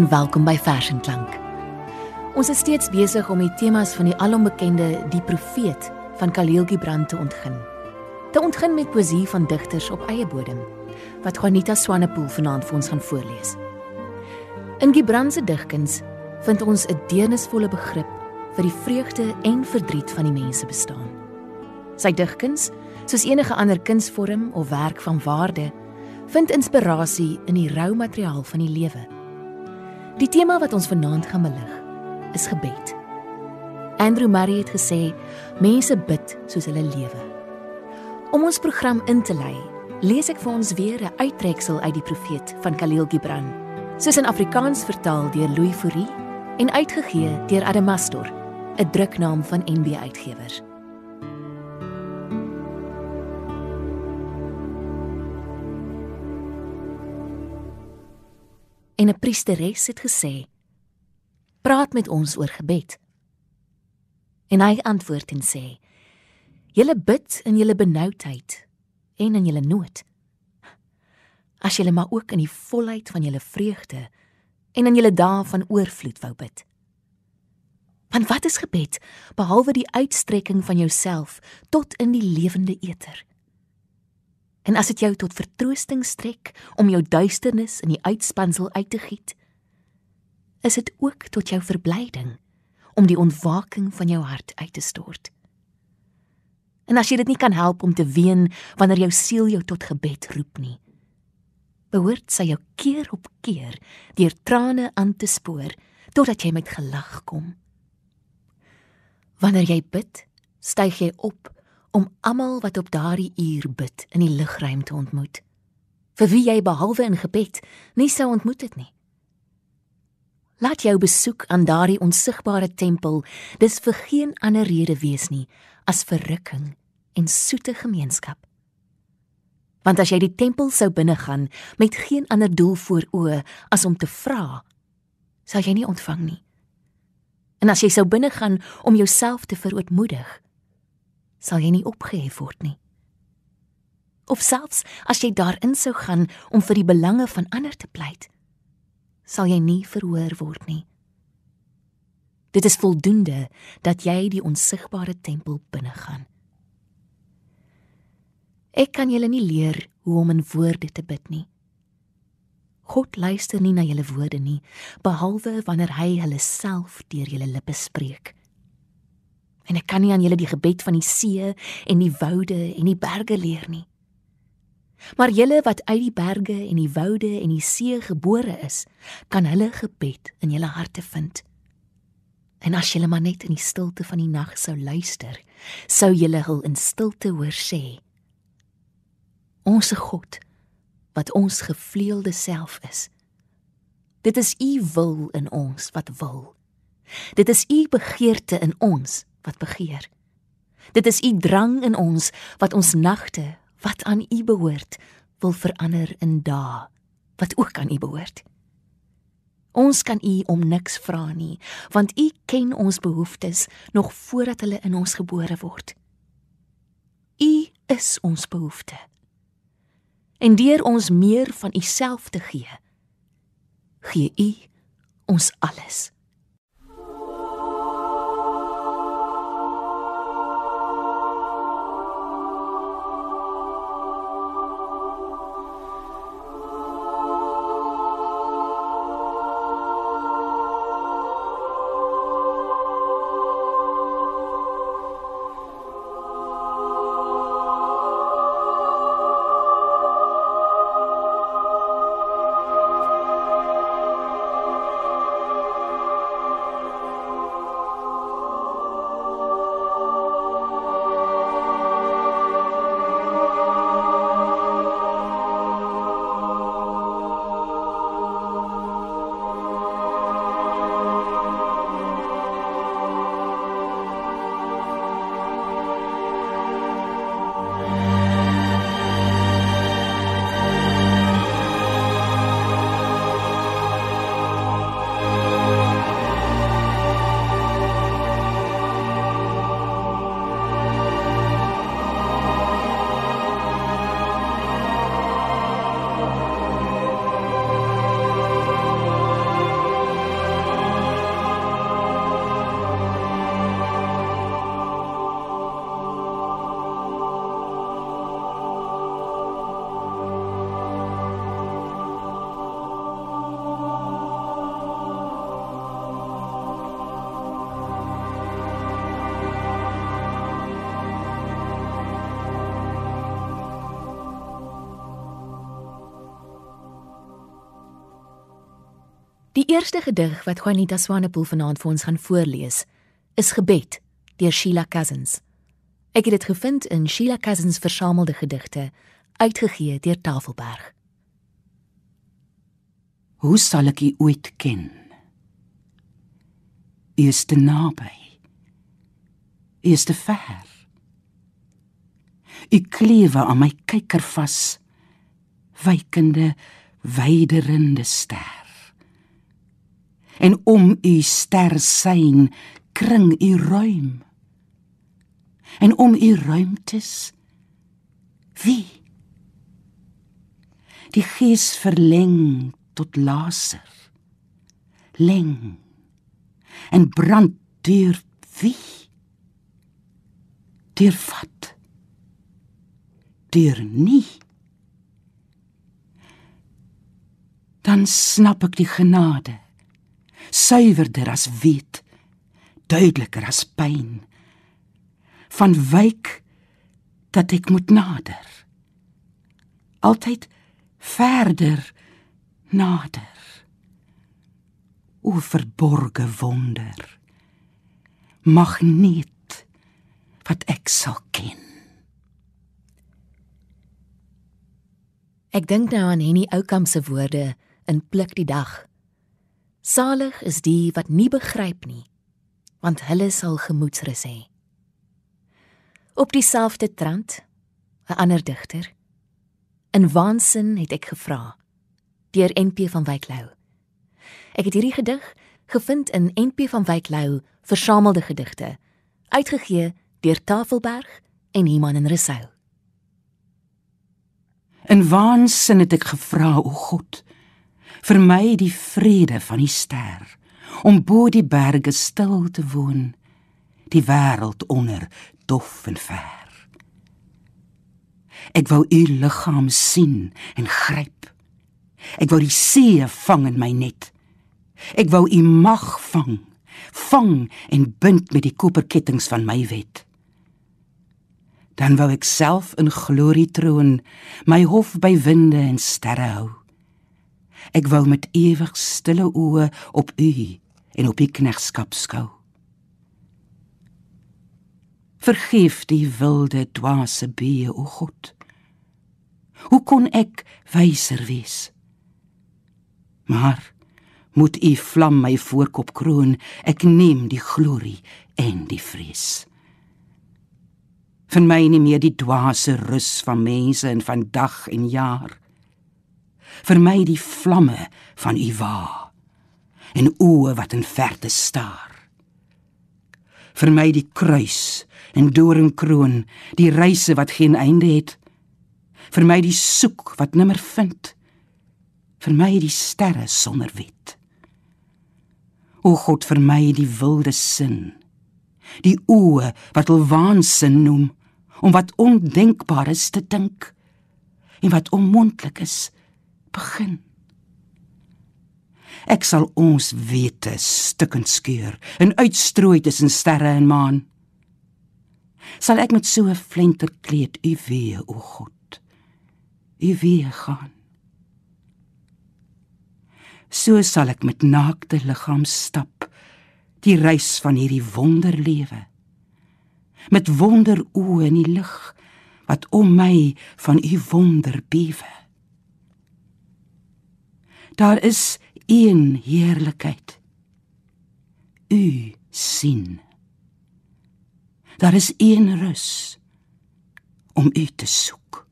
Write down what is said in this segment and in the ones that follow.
En welkom by Vers en Klank. Ons is steeds besig om die temas van die alombekende Die Profeet van Khalil Gibran te ontgin. Te ontgin met poesie van digters op eie bodem wat Juanita Swanepoel vanaand vir ons gaan voorlees. In Gibran se digkuns vind ons 'n deernisvolle begrip vir die vreugde en verdriet van die mense bestaan. Sy digkuns, soos enige ander kunsvorm of werk van waarde, vind inspirasie in die rou materiaal van die lewe. Die tema wat ons vanaand gaan belig, is gebed. Andrew Murray het gesê mense bid soos hulle lewe. Om ons program in te lei, lees ek vir ons weer 'n uittreksel uit die profeet van Khalil Gibran, soos in Afrikaans vertaal deur Louis Fourie en uitgegee deur Adamastor, 'n druknaam van NB Uitgewers. En 'n priesteres het gesê: "Praat met ons oor gebed." En hy antwoord en sê: "Julle bid in julle benoudheid en in julle nood. As julle maar ook in die volheid van julle vreugde en in julle dae van oorvloed wou bid." Want wat is gebed behalwe die uitstrekking van jouself tot in die lewende eter? En as dit jou tot vertroosting strek om jou duisternis in die uitspansel uit te giet, is dit ook tot jou verblyding om die ontwaking van jou hart uit te stort. En as jy dit nie kan help om te ween wanneer jou siel jou tot gebed roep nie, behoort sy jou keer op keer deur trane aan te spoor totdat jy met gelag kom. Wanneer jy bid, styg jy op om almal wat op daardie uur bid in die ligruim te ontmoet. Vir wie jy behalwe in gebed nie sou ontmoet het nie. Laat jou besoek aan daardie onsigbare tempel dis vir geen ander rede wees nie as verrukking en soete gemeenskap. Want as jy die tempel sou binnegaan met geen ander doel voor oë as om te vra, sal jy nie ontvang nie. En as jy sou binnegaan om jouself te verootmoedig, sal jy nie opgehef word nie. Of selfs as jy daarin sou gaan om vir die belange van ander te pleit, sal jy nie verhoor word nie. Dit is voldoende dat jy die onsigbare tempel binnegaan. Ek kan julle nie leer hoe om in woorde te bid nie. God luister nie na julle woorde nie, behalwe wanneer hy hulle self deur julle lippe spreek en ek kan nie aan julle die gebed van die see en die woude en die berge leer nie. Maar julle wat uit die berge en die woude en die see gebore is, kan hulle gebed in julle harte vind. En as julle maar net in die stilte van die nag sou luister, sou julle hul in stilte hoor sê: Onse God, wat ons gevleelde self is. Dit is u wil in ons wat wil. Dit is u begeerte in ons wat begeer. Dit is u drang in ons wat ons nagte wat aan u behoort wil verander in dae wat ook aan u behoort. Ons kan u om niks vra nie, want u ken ons behoeftes nog voordat hulle in ons gebore word. U is ons behoefte. En deur ons meer van u self te gee, gee u ons alles. Die eerste gedig wat Juanita Swanepoel vanaand vir ons gaan voorlees, is Gebed deur Sheila Cousins. Ek het dit gevind in Sheila Cousins versamelde gedigte, uitgegee deur Tafelberg. Hoe sal ek u ooit ken? U is te naby. U is te ver. U klewe aan my kyker vas, wykende, wyderende ster. En om u ster sein kring u ruim. En om u ruimtes wie? Die gees verleng tot laser. Leng en brand deur wie? Deur wat? Deur nie. Dan snap ek die genade. Suiwerder as wit, duideliker as pyn. Van wyk dat ek moet nader. Altyd verder nader o verborge wonder magneet wat ek sal ken Ek dink nou aan Henny Oukamp se woorde in Pluk die dag. Salig is die wat nie begryp nie, want hulle sal gemoedsrus hê. Op dieselfde trant, 'n ander digter. In waansin het ek gevra deur NP van Wyk Lou. Ek het hierdie gedig gevind in NP van Wyk Lou Versamelde Gedigte, uitgegee deur Tafelberg en Iman en Resou. In waansin het ek gevra o God vir my die vrede van die ster om bo die berge stil te woon die wêreld onder dof en ver ek wou u liggaam sien en gryp ek wou die see vang in my net Ek wou u mag vang, vang en bind met die koperkettinge van my wet. Dan wou ek self in glorie troon, my hof by winde en sterre hou. Ek wou met ewig stille oë op u en op u knegskap skou. Vergeef die wilde dwaase bee o God. Hoe kon ek wyser wees? Maar moet u vlam my voorkop kroon ek neem die glorie en die vrees vir my nie meer die dwaase rus van mense en van dag en jaar vir my die vlamme van u wa. En oë wat in verte staar. Vir my die kruis en doringkroon die reise wat geen einde het. Vir my die soek wat nimmer vind. Vir my die sterre sonder wet. O God vir my die wilde sin. Die oë wat al waansin noem om wat ondenkbaar is te dink en wat onmoontlik is begin. Ek sal ons wete stukkend skeur en uitstrooi tussen sterre en maan. Sal ek met so 'n flenterkleed u wee, o God, u wee gaan so sal ek met naakte liggaam stap die reis van hierdie wonderlewe met wonder oë in die lig wat om my van u wonder bewe daar is een heerlikheid. U sien. Daar is een rus om u te soek.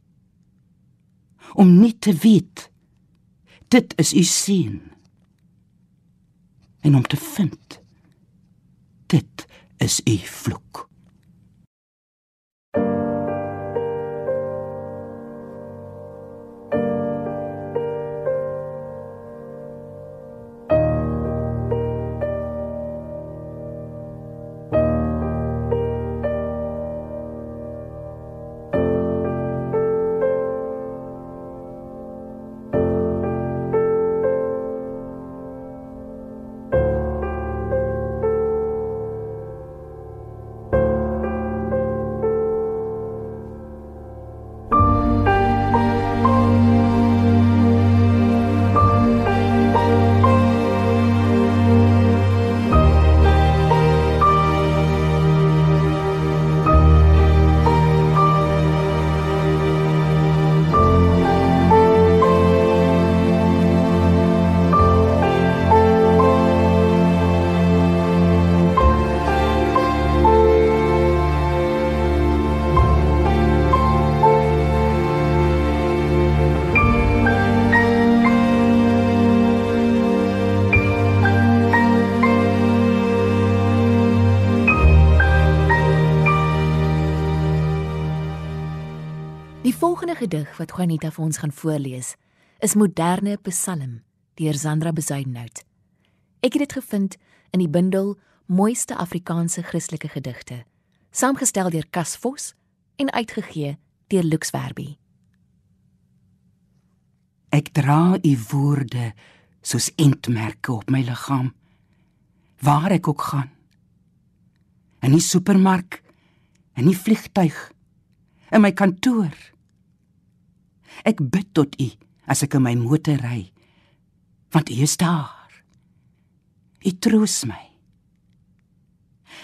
Om nie te weet dit is u seën en om te vind dit is u vloek gedig wat Juanita vir ons gaan voorlees, is Moderne Psalm deur Sandra Bezuidenhout. Ek het dit gevind in die bundel Mooiste Afrikaanse Christelike Gedigte, saamgestel deur Cas Vos en uitgegee deur Lux Werby. Ek dra u woorde soos entmerke op my liggaam waar ek ook gaan. In die supermark, in die vliegtyg, in my kantoor. Ek bid tot u as ek in my motor ry, want u is daar. U troos my.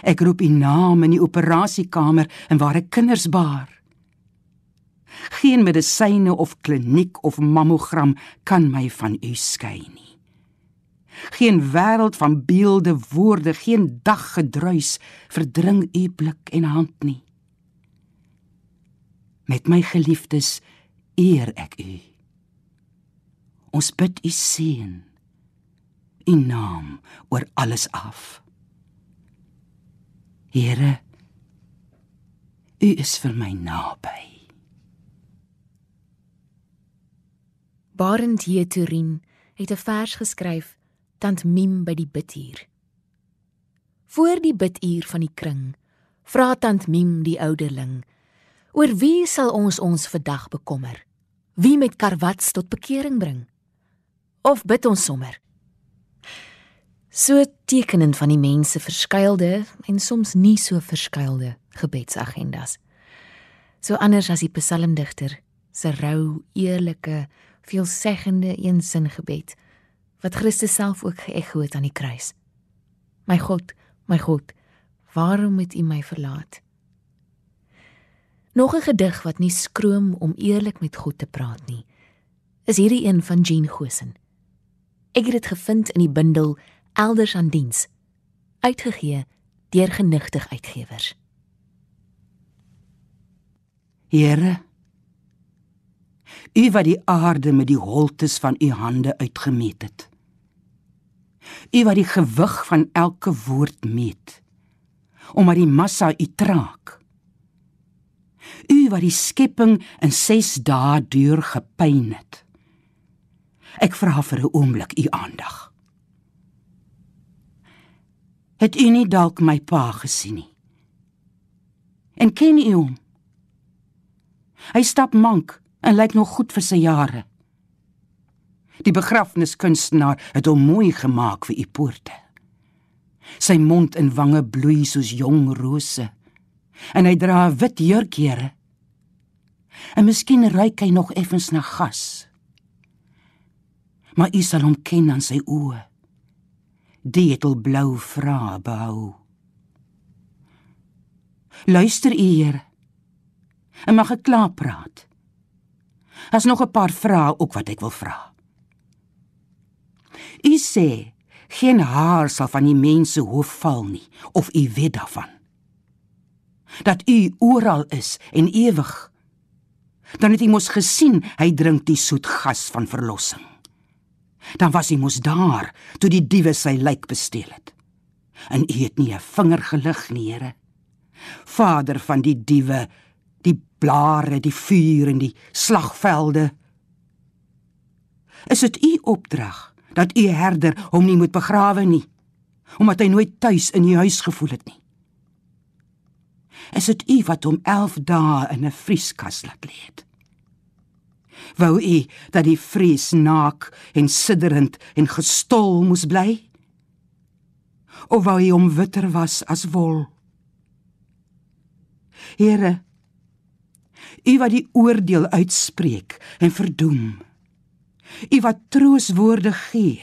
Ek roep u naam in die operasiekamer en waar ek kinders baar. Geen medisyne of kliniek of mammogram kan my van u skei nie. Geen wêreld van beelde, woorde, geen daggedruis verdring u blik en hand nie. Met my geliefdes eer ek u. Ons bid u seën. U naam oor alles af. Here, u is vir my naby. Barend hier Turin het 'n vers geskryf tant Mim by die biduur. Voor die biduur van die kring, vra tant Mim die ouderling: "Oor wie sal ons ons vandag bekommer? Wie met karwats tot bekering bring? Of bid ons sommer?" So tekenen van die mense verskeilde en soms nie so verskeilde gebedsagendas. So anders as die psalmdigter se rou, eerlike, veelzeggende eensin gebed wat Christus self ook geëcho het aan die kruis. My God, my God, waarom het U my verlaat? Nog 'n gedig wat nie skroom om eerlik met God te praat nie. Is hierdie een van Jean Gosen. Ek het dit gevind in die bundel Elders aan diens, uitgegee deur Genigtig Uitgewers. Here, U wat die aarde met die holtes van U hande uitgemeet het. U wat die gewig van elke woord meet omdat die massa u traak. U wat die skepping in 6 dae deur gepyn het. Ek vra vir 'n oomblik u aandag. Het u nie dalk my pa gesien nie? En ken u hom? Hy stap mank en lyk nog goed vir sy jare. Die begrafniskunstenaar het hom mooi gemaak vir u poorte. Sy mond en wange bloei soos jong rose. En hy dra 'n wit jurkjere. En miskien ruik hy nog effens na gas. Maar u sal hom ken aan sy oë. Die etelblou vra behou. Luister u, Heer. En mag ek klaar praat? Daar's nog 'n paar vrae ook wat ek wil vra. U sê geen haar sal van die mense hoof val nie of u weet daarvan. Dat u oral is en ewig. Dan het u mos gesien hy drink die soet gas van verlossing. Dan was hy mos daar toe die diewe sy lijk gesteel het. En u het nie 'n vinger gelig nie, Here. Vader van die diewe, die blare, die vuur en die slagvelde. Is dit u opdrag? dat u herder hom nie moet begrawe nie omdat hy nooit tuis in die huis gevoel het nie. Is dit u wat hom 11 dae in 'n vrieskas laat lê het? Wou u dat die vries naak en sidderend en gestol moes bly? Of wou u hom witter was as wol? Here, u wat die oordeel uitspreek en verdoem. U wat trooswoorde gee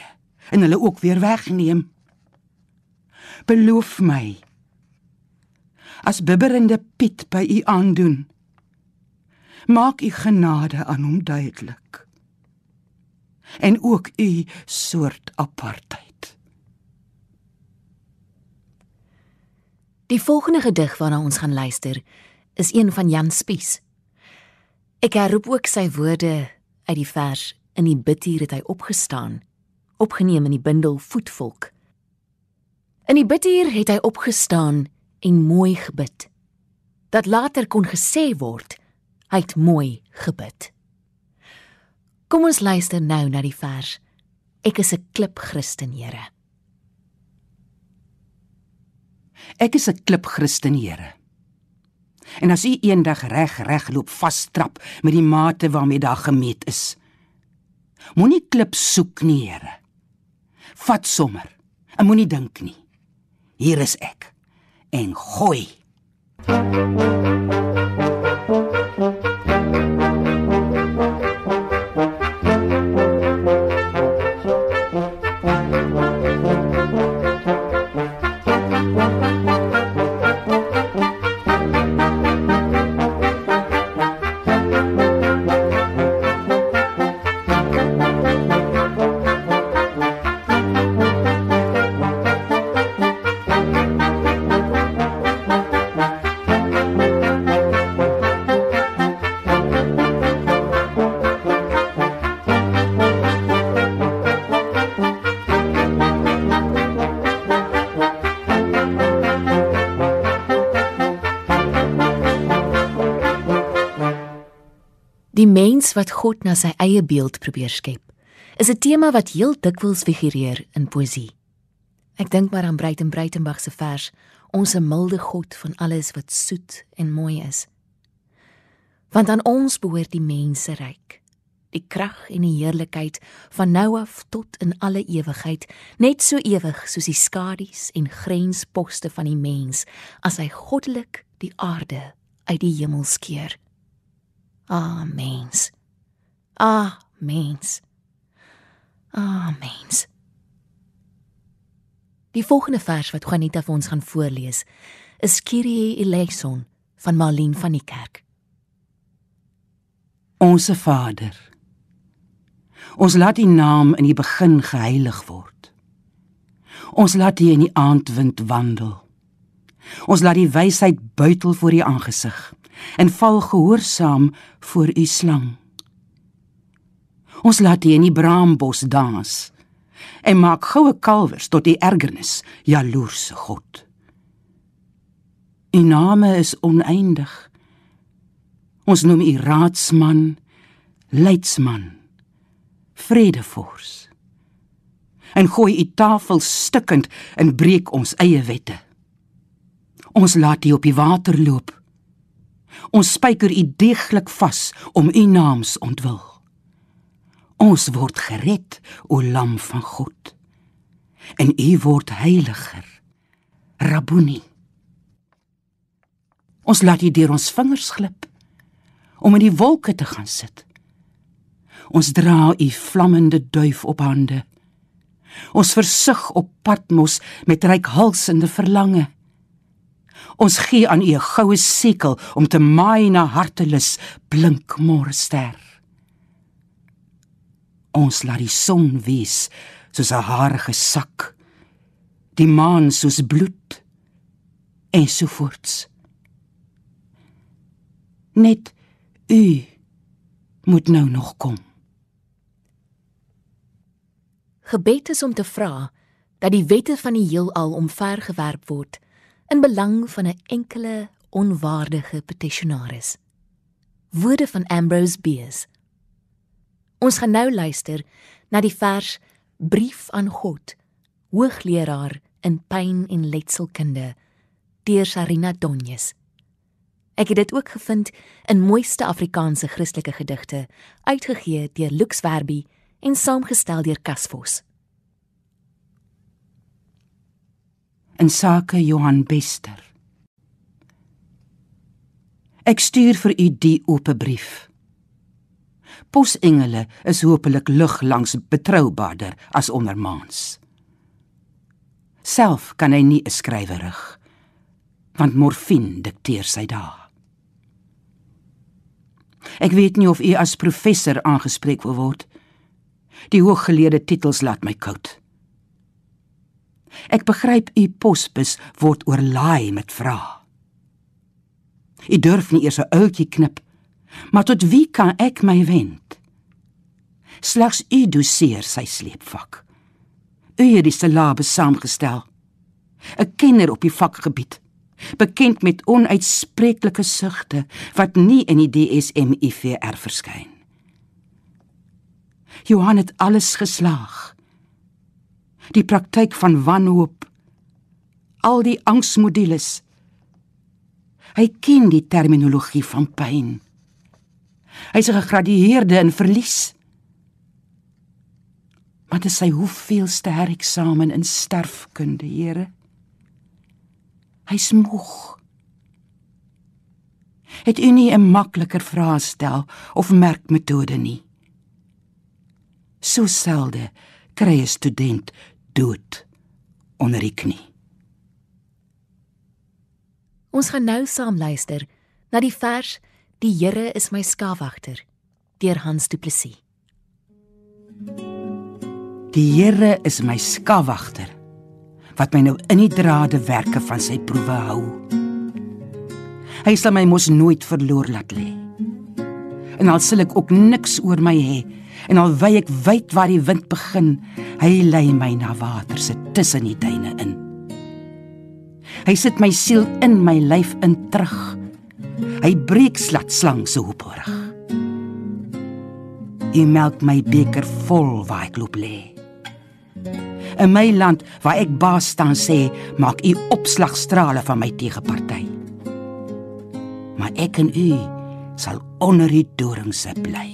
en hulle ook weer wegneem. Beloof my as bibberende Piet by u aandoen. Maak u genade aan hom duidelik. En ook u soort apartheid. Die volgende gedig waarna ons gaan luister, is een van Jan Spies. Ek herroep ook sy woorde uit die vers In die bidtuur het hy opgestaan, opgeneem in die bundel Voetvolk. In die bidtuur het hy opgestaan en mooi gebid. Dat later kon gesê word, hy het mooi gebid. Kom ons luister nou na die vers. Ek is 'n klip Christen, Here. Ek is 'n klip Christen, Here. En as u eendag reg reg loop vastrap met die mate waarmee daar gemeet is, moenie klip soek nie, Here. Vat sommer. En moenie dink nie. Hier is ek. En gooi. Die mens wat God na sy eie beeld probeer skep, is 'n tema wat heel dikwels figureer in poësie. Ek dink maar aan Breiten Breitenberg se vers Ons 'n milde God van alles wat soet en mooi is. Want aan ons behoort die mense ryk, die krag en die heerlikheid van nou af tot in alle ewigheid, net so ewig soos die skadu's en grensposte van die mens as hy goddelik die aarde uit die hemel skeer. Ah, mens. Ah, mens. Ah, mens. Die volgende vers wat Juanita vir ons gaan voorlees, is Kyrie eleison van Marlene van die Kerk. Onse Vader. Ons laat U naam in die begin geheilig word. Ons laat U in die aandwind wandel. Ons laat die wysheid buitel voor U aangesig en val gehoorsaam voor U slang. Ons laat U in die braambos dans en maak goue kalwers tot U ergernis, jaloerse God. U name is oneindig. Ons noem U raadsman, leidsman, vredevors. En gooi U tafel stikkend en breek ons eie wette. Ons laat U op die water loop. Ons spyker U deeglik vas om U naams ontwil. Ons word gered, o lam van God. En U word heiliger. Rabboni. Ons laat U deur ons vingers glip om in die wolke te gaan sit. Ons dra U vlammende duif op hande. Ons versug op Patmos met reikhalsende verlange. Ons gee aan U 'n goue sekel om te maai na hartelus blink môre ster. Ons laat die son wees soos 'n harige sak, die maan soos bloed en so voorts. Net U moet nou nog kom. Gebed is om te vra dat die wette van die heelal omvergewerp word in belang van 'n enkele onwaardige petisionaris. Woorde van Ambrose Bierce. Ons gaan nou luister na die vers Brief aan God, hoogleraar in pyn en letselkunde, deur Sarina Donjes. Ek het dit ook gevind in mooiste Afrikaanse Christelike gedigte, uitgegee deur Lux Werby en saamgestel deur Casvos. In sake Johan Bester. Ek stuur vir u die oop brief. Posengele is hopelik lig langs betroubaarder as ondermaans. Self kan hy nie 'n skrywer rig want morfine dikteer sy dae. Ek weet nie of u as professor aangespreek wil word. Die hooggeleerde titels laat my koud. Ek begryp u posbus word oorlaai met vrae. U durf nie eers 'n uiltjie knip, maar tot wie kan ek my wend? Slegs u doseer sy sleepvak. U het die syllabe saamgestel. 'n kenner op die vakgebied. bekend met onuitspreeklike sugte wat nie in die DSM-IV verskyn. Johan het alles geslaag. Die praktyk van wanhoop, al die angsmodules. Hy ken die terminologie van pyn. Hy's 'n gegradueerde in verlies. Dit is sy hoeveelste hereksamen in sterfkunde, Here. Hy's moeg. Het u nie 'n makliker vraag stel of merkmetode nie? So selde kry 'n student dood onder die knie. Ons gaan nou saam luister na die vers Die Here is my skaapwagter deur Hans Du Plessis. Die Here is my skaapwagter wat my nou in die drade werke van sy proewe hou. Hy sal my mos nooit verloor laat lê. En al sal ek ook niks oor my hê en al wy ek wyd waar die wind begin, hy lei my na water se tussen die duine in. Hy sit my siel in my lyf in terug. Hy breek slat slang se hoeporig. Hy melk my beker vol waar ek loop lê. In my land waar ek baas staan sê, maak u opslagstrale van my tegeparty. Maar ek en u sal onder die dorings bly.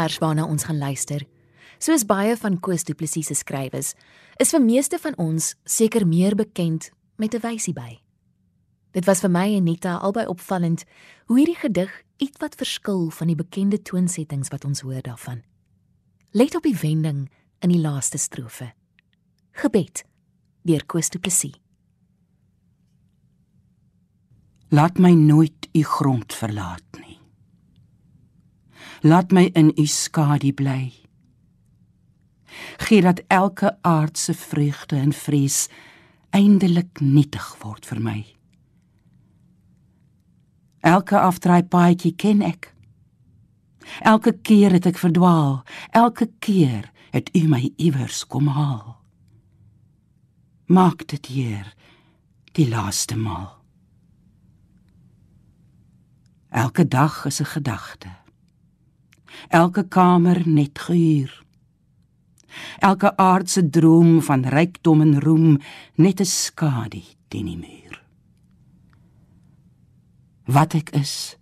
Vers waarna ons gaan luister, soos baie van Koos Du Plessis se skrywes, is vir meeste van ons seker meer bekend met 'n wysie by. Dit was vir my en Nita albei opvallend hoe hierdie gedig ietwat verskil van die bekende toonsettings wat ons hoor daarvan. Let op die wending in die laaste strofe. Gebed deur Koos Du Plessis. Laat my nooit u grond verlaat nie laat my in u skadu bly. Gee dat elke aardse vreugde en vrees eindelik nietig word vir my. Elke afdraai paadjie ken ek. Elke keer het ek verdwaal, elke keer het u my iewers kom haal. Maak dit hier die laaste maal. Elke dag is 'n gedagte elke kamer net gehuur. Elke aardse droom van rykdom en roem net 'n skadu teen die muur. Wat ek is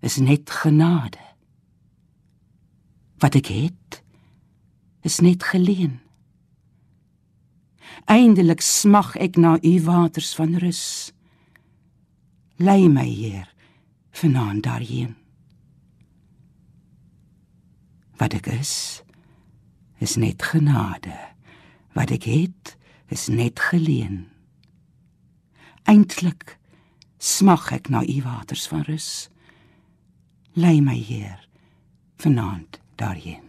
is net genade. Wat ek het is net geleen. Eindelik smag ek na u waters van rus. Lei my Heer vanaand daarheen. Wat ek is, is net genade. Wat ek het, is net geleen. Eintlik smag ek na u waters van rus. Lei my Heer vanaand daarheen.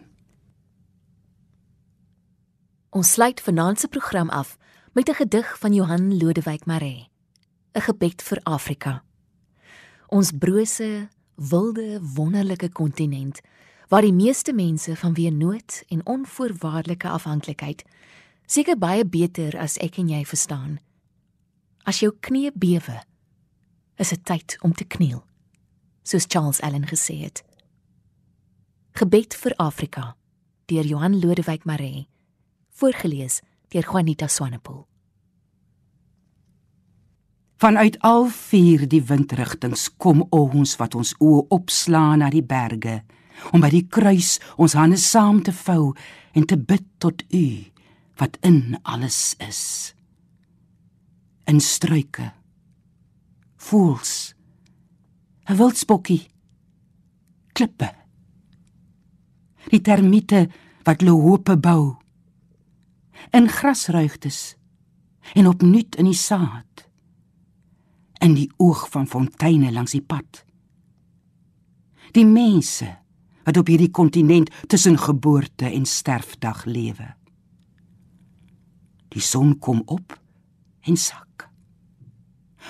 Ons sluit vanaand se program af met 'n gedig van Johan Lodewyk Maree. 'n Gebed vir Afrika. Ons brose, wilde, wonderlike kontinent waar die meeste mense vanweë nood en onvoorwaardelike afhanklikheid seker baie beter as ek en jy verstaan. As jou knie bewe, is dit tyd om te kniel, soos Charles Allen gesê het. Gebed vir Afrika deur Johan Lodewyk Maree, voorgeles deur Juanita Swanepoel. Vanuit al vier die windrigtings kom ons wat ons oë opslaan na die berge om by die kruis ons hande saam te vou en te bid tot U wat in alles is. In struike, voels, 'n wildspokkie, klippe, die termiete wat lohope bou, in grasruigtes en opnuut in die saad, in die oog van fonteine langs die pad. Die mense wat op hierdie kontinent tussen geboorte en sterfdag lewe. Die son kom op en sak.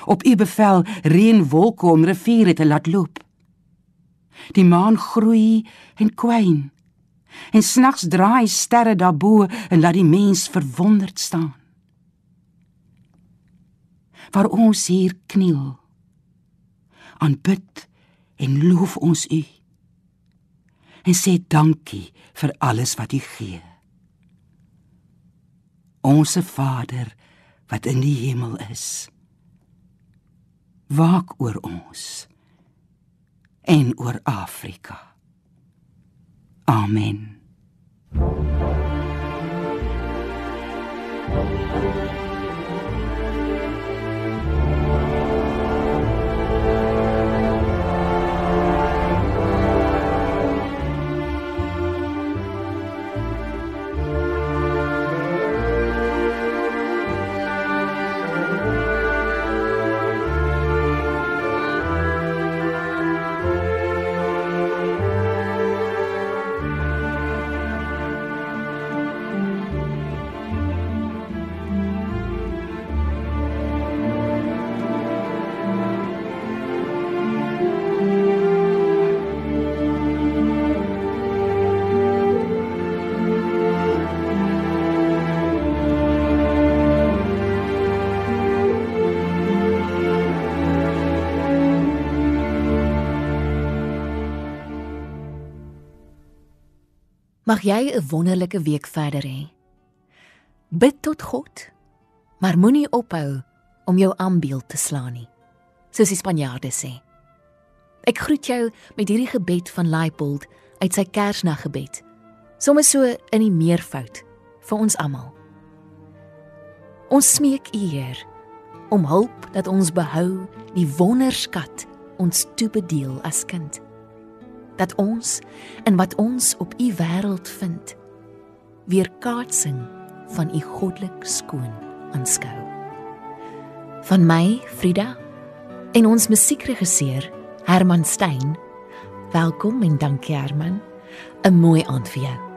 Op u bevel reën wolke om riviere te laat loop. Die maan groei en kwyn. En snags draai sterre daarbo en laat die mens verwonderd staan. Waar ons hier kniel, aanbid en loof ons u en sê dankie vir alles wat U gee. Onse Vader wat in die hemel is. Waak oor ons en oor Afrika. Amen. Mag jy 'n wonderlike week verder hê. Bid tot God, maar moenie ophou om jou aanbeeld te slaan nie. Soos die Spanjaarde sê. Ek groet jou met hierdie gebed van Leipold uit sy Kersnaggebed. Sommige so in die meervoud vir ons almal. Ons smeek U Heer om hulp dat ons behou die wonderskat ons toebedeel as kind dat ons in wat ons op u wêreld vind weer kaatsing van u goddelik skoon aanskou. Van my, Frida, en ons musiekregisseur Herman Stein. Welkom en dankie Herman. 'n Mooi aand vir jou.